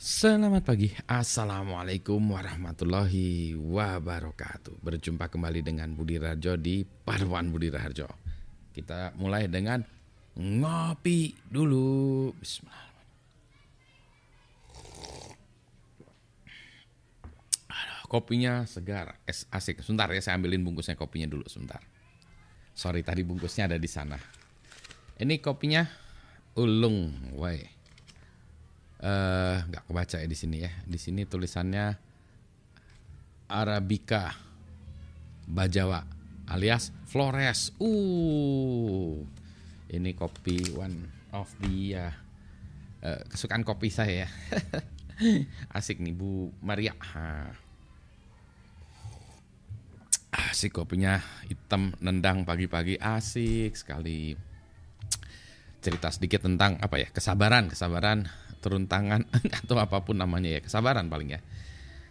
Selamat pagi, Assalamualaikum warahmatullahi wabarakatuh. Berjumpa kembali dengan Budi Rajo di Paduan Budi Rajo Kita mulai dengan ngopi dulu. Bismillahirrahmanirrahim. Kopinya segar, es asik. Sebentar ya, saya ambilin bungkusnya kopinya dulu sebentar. Sorry tadi bungkusnya ada di sana. Ini kopinya ulung, Eh, nggak uh, kebaca ya di sini ya. Di sini tulisannya Arabica Bajawa alias Flores. Uh, ini kopi one of the uh, uh, kesukaan kopi saya ya. Asik nih Bu Maria. Ha. Asik kopinya hitam nendang pagi-pagi asik sekali. Cerita sedikit tentang apa ya kesabaran, kesabaran turun tangan atau apa pun namanya ya kesabaran paling ya.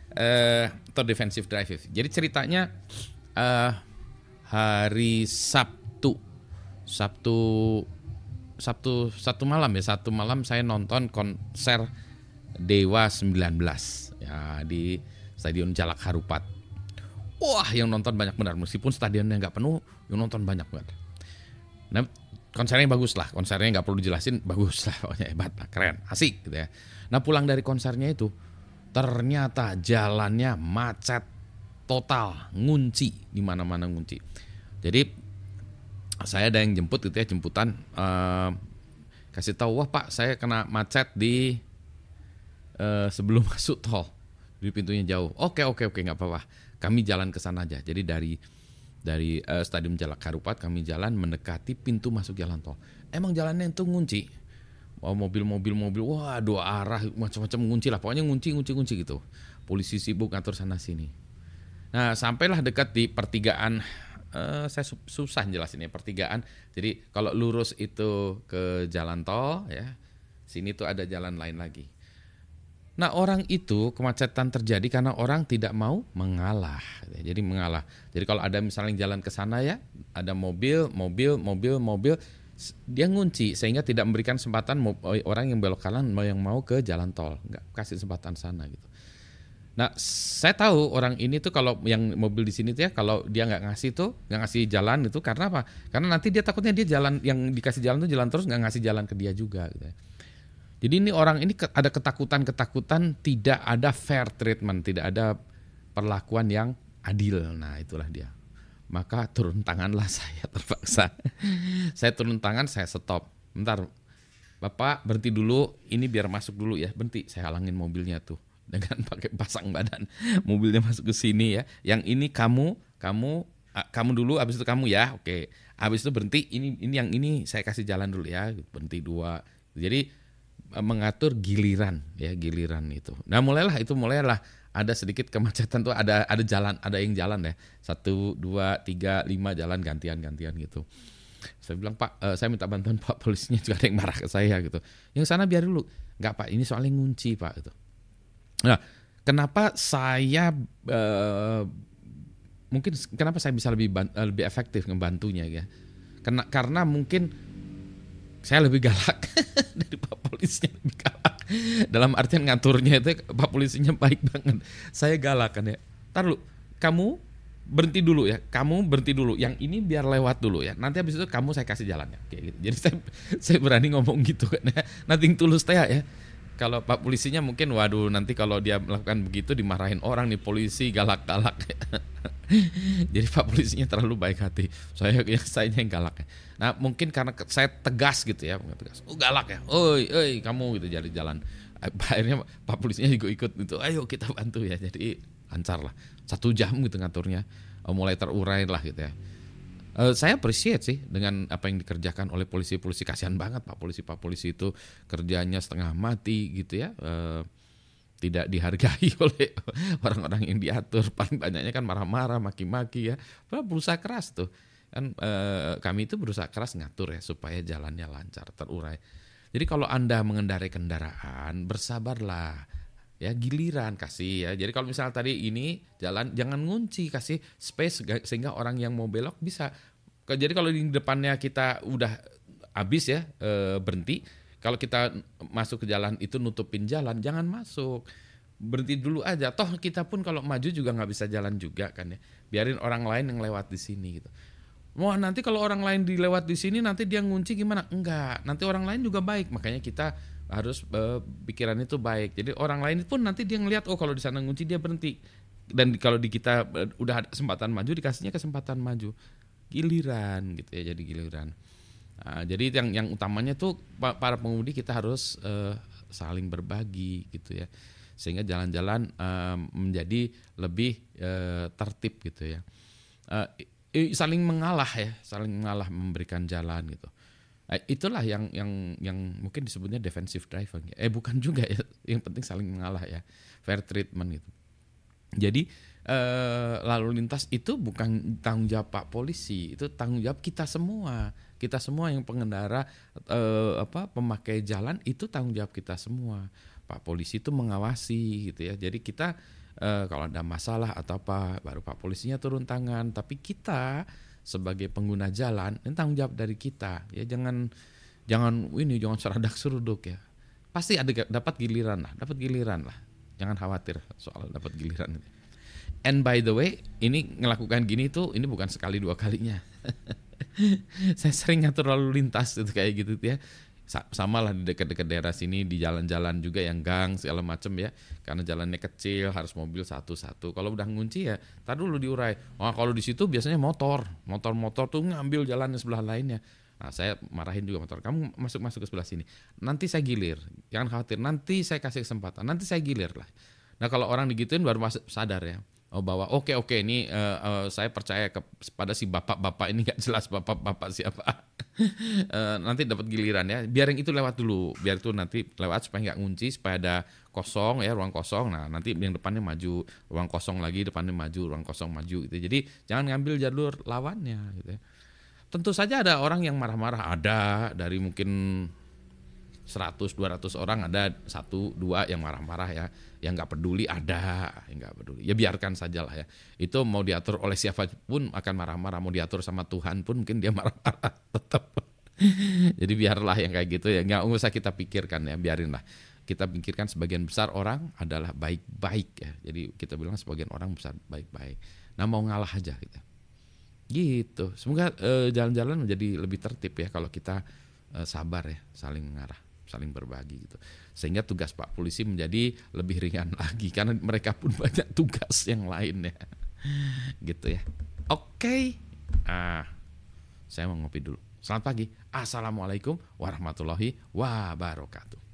Uh, atau defensive drive. Jadi ceritanya uh, hari Sabtu. Sabtu Sabtu satu malam ya. Satu malam saya nonton konser Dewa 19 ya di Stadion Jalak Harupat. Wah yang nonton banyak benar. Meskipun stadionnya nggak penuh yang nonton banyak banget nah konsernya bagus lah konsernya nggak perlu dijelasin bagus lah pokoknya hebat lah keren asik gitu ya. Nah pulang dari konsernya itu ternyata jalannya macet total ngunci di mana mana ngunci. Jadi saya ada yang jemput gitu ya jemputan uh, kasih tahu wah pak saya kena macet di uh, sebelum masuk tol di pintunya jauh. Oke oke oke nggak apa-apa. Kami jalan ke sana aja. Jadi dari dari uh, Stadion Jalak Harupat kami jalan mendekati pintu masuk jalan tol. Emang jalannya itu ngunci. Oh, mobil-mobil mobil wah dua arah macam-macam ngunci lah. Pokoknya ngunci ngunci ngunci gitu. Polisi sibuk ngatur sana sini. Nah, sampailah dekat di pertigaan uh, saya susah jelasin ya pertigaan. Jadi kalau lurus itu ke jalan tol ya. Sini tuh ada jalan lain lagi. Nah orang itu kemacetan terjadi karena orang tidak mau mengalah. Jadi mengalah. Jadi kalau ada misalnya jalan ke sana ya, ada mobil, mobil, mobil, mobil, dia ngunci sehingga tidak memberikan kesempatan orang yang belok kanan yang mau ke jalan tol, nggak kasih kesempatan sana gitu. Nah, saya tahu orang ini tuh kalau yang mobil di sini tuh ya, kalau dia nggak ngasih tuh, nggak ngasih jalan itu karena apa? Karena nanti dia takutnya dia jalan yang dikasih jalan tuh jalan terus nggak ngasih jalan ke dia juga. Gitu. Ya. Jadi ini orang ini ada ketakutan-ketakutan tidak ada fair treatment, tidak ada perlakuan yang adil. Nah, itulah dia. Maka turun tanganlah saya terpaksa. saya turun tangan, saya stop. Bentar. Bapak berhenti dulu, ini biar masuk dulu ya. Berhenti, saya halangin mobilnya tuh dengan pakai pasang badan. Mobilnya masuk ke sini ya. Yang ini kamu, kamu kamu dulu habis itu kamu ya. Oke. Habis itu berhenti, ini ini yang ini saya kasih jalan dulu ya. Berhenti dua. Jadi mengatur giliran ya giliran itu. Nah mulailah itu mulailah ada sedikit kemacetan tuh ada ada jalan ada yang jalan ya satu dua tiga lima jalan gantian gantian gitu. Saya bilang Pak, uh, saya minta bantuan Pak polisinya juga ada yang marah ke saya gitu. Yang sana biar dulu. Enggak Pak, ini soalnya ngunci Pak itu. Nah, kenapa saya uh, mungkin kenapa saya bisa lebih lebih efektif ngebantunya ya? Karena karena mungkin saya lebih galak dari Pak polisinya lebih galak. Dalam artian ngaturnya itu Pak polisinya baik banget. Saya galak kan ya. Ntar lu, kamu berhenti dulu ya. Kamu berhenti dulu. Yang ini biar lewat dulu ya. Nanti habis itu kamu saya kasih jalannya. Kayak gitu. Jadi saya saya berani ngomong gitu kan ya. Nanti tulus teh ya. Kalau Pak polisinya mungkin waduh nanti kalau dia melakukan begitu dimarahin orang nih polisi galak-galak. Jadi Pak polisinya terlalu baik hati. Saya yang saya yang galak. Nah mungkin karena saya tegas gitu ya, tegas. Oh galak ya, oi, oi kamu gitu jadi jalan. Akhirnya Pak polisinya juga ikut itu. Ayo kita bantu ya. Jadi lancar lah. Satu jam gitu ngaturnya. Oh, mulai terurai lah gitu ya. Uh, saya appreciate sih dengan apa yang dikerjakan oleh polisi-polisi kasihan banget pak polisi pak polisi itu kerjanya setengah mati gitu ya tidak dihargai oleh orang-orang yang diatur. Paling banyaknya kan marah-marah maki-maki ya. Berusaha keras tuh. Kan e, kami itu berusaha keras ngatur ya supaya jalannya lancar terurai. Jadi kalau anda mengendarai kendaraan bersabarlah. Ya giliran kasih ya. Jadi kalau misalnya tadi ini jalan jangan ngunci kasih space sehingga orang yang mau belok bisa. Jadi kalau di depannya kita udah habis ya e, berhenti Kalau kita masuk ke jalan itu nutupin jalan, jangan masuk. Berhenti dulu aja. Toh kita pun kalau maju juga nggak bisa jalan juga kan ya. Biarin orang lain yang lewat di sini gitu. Wah nanti kalau orang lain dilewat di sini nanti dia ngunci gimana? Enggak. Nanti orang lain juga baik. Makanya kita harus uh, pikiran itu baik. Jadi orang lain pun nanti dia ngelihat oh kalau di sana ngunci dia berhenti. Dan kalau di kita uh, udah ada kesempatan maju dikasihnya kesempatan maju. Giliran gitu ya jadi giliran. Nah, jadi yang yang utamanya tuh para pengemudi kita harus uh, saling berbagi gitu ya. Sehingga jalan-jalan uh, menjadi lebih uh, tertib gitu ya. Uh, saling mengalah ya saling mengalah memberikan jalan gitu. Uh, itulah yang yang yang mungkin disebutnya defensive driving ya. eh bukan juga ya yang penting saling mengalah ya. Fair treatment gitu jadi uh, lalu lintas itu bukan tanggung jawab pak polisi itu tanggung jawab kita semua. Kita semua yang pengendara eh, apa pemakai jalan itu tanggung jawab kita semua. Pak polisi itu mengawasi gitu ya. Jadi kita eh, kalau ada masalah atau apa baru pak polisinya turun tangan. Tapi kita sebagai pengguna jalan ini tanggung jawab dari kita ya. Jangan jangan ini jangan seradak seruduk ya. Pasti ada dapat giliran lah dapat giliran lah jangan khawatir soal dapat giliran and by the way ini ngelakukan gini tuh ini bukan sekali dua kalinya. Saya sering ngatur lalu lintas itu kayak gitu ya. Sama lah di dekat-dekat daerah sini di jalan-jalan juga yang gang segala macem ya. Karena jalannya kecil harus mobil satu-satu. Kalau udah ngunci ya tar dulu diurai. Wah kalau di situ biasanya motor. Motor-motor tuh ngambil jalan sebelah lainnya nah saya marahin juga motor kamu masuk masuk ke sebelah sini. Nanti saya gilir. Jangan khawatir. Nanti saya kasih kesempatan. Nanti saya gilir lah. Nah kalau orang digituin baru masuk sadar ya. Oh bahwa oke okay, oke okay, ini uh, uh, saya percaya kepada si bapak-bapak ini. Nggak jelas bapak-bapak siapa. Uh, nanti dapat giliran ya. Biar yang itu lewat dulu. Biar itu nanti lewat supaya nggak ngunci supaya ada kosong ya ruang kosong. Nah nanti yang depannya maju ruang kosong lagi depannya maju ruang kosong maju gitu. Jadi jangan ngambil jalur lawannya gitu ya. Tentu saja ada orang yang marah-marah. Ada dari mungkin 100 200 orang ada satu dua yang marah-marah ya yang nggak peduli ada yang nggak peduli. Ya biarkan saja lah ya. Itu mau diatur oleh siapa pun akan marah-marah. Mau diatur sama Tuhan pun mungkin dia marah-marah tetap jadi biarlah yang kayak gitu ya. Nggak usah kita pikirkan ya biarin lah kita pikirkan sebagian besar orang adalah baik-baik ya. Jadi kita bilang sebagian orang besar baik-baik. Nah mau ngalah aja kita gitu semoga eh, jalan-jalan menjadi lebih tertib ya kalau kita eh, sabar ya saling mengarah saling berbagi gitu. Sehingga tugas Pak polisi menjadi lebih ringan lagi karena mereka pun banyak tugas yang lainnya. gitu ya. Oke. Okay. Ah, saya mau ngopi dulu. Selamat pagi. Assalamualaikum warahmatullahi wabarakatuh.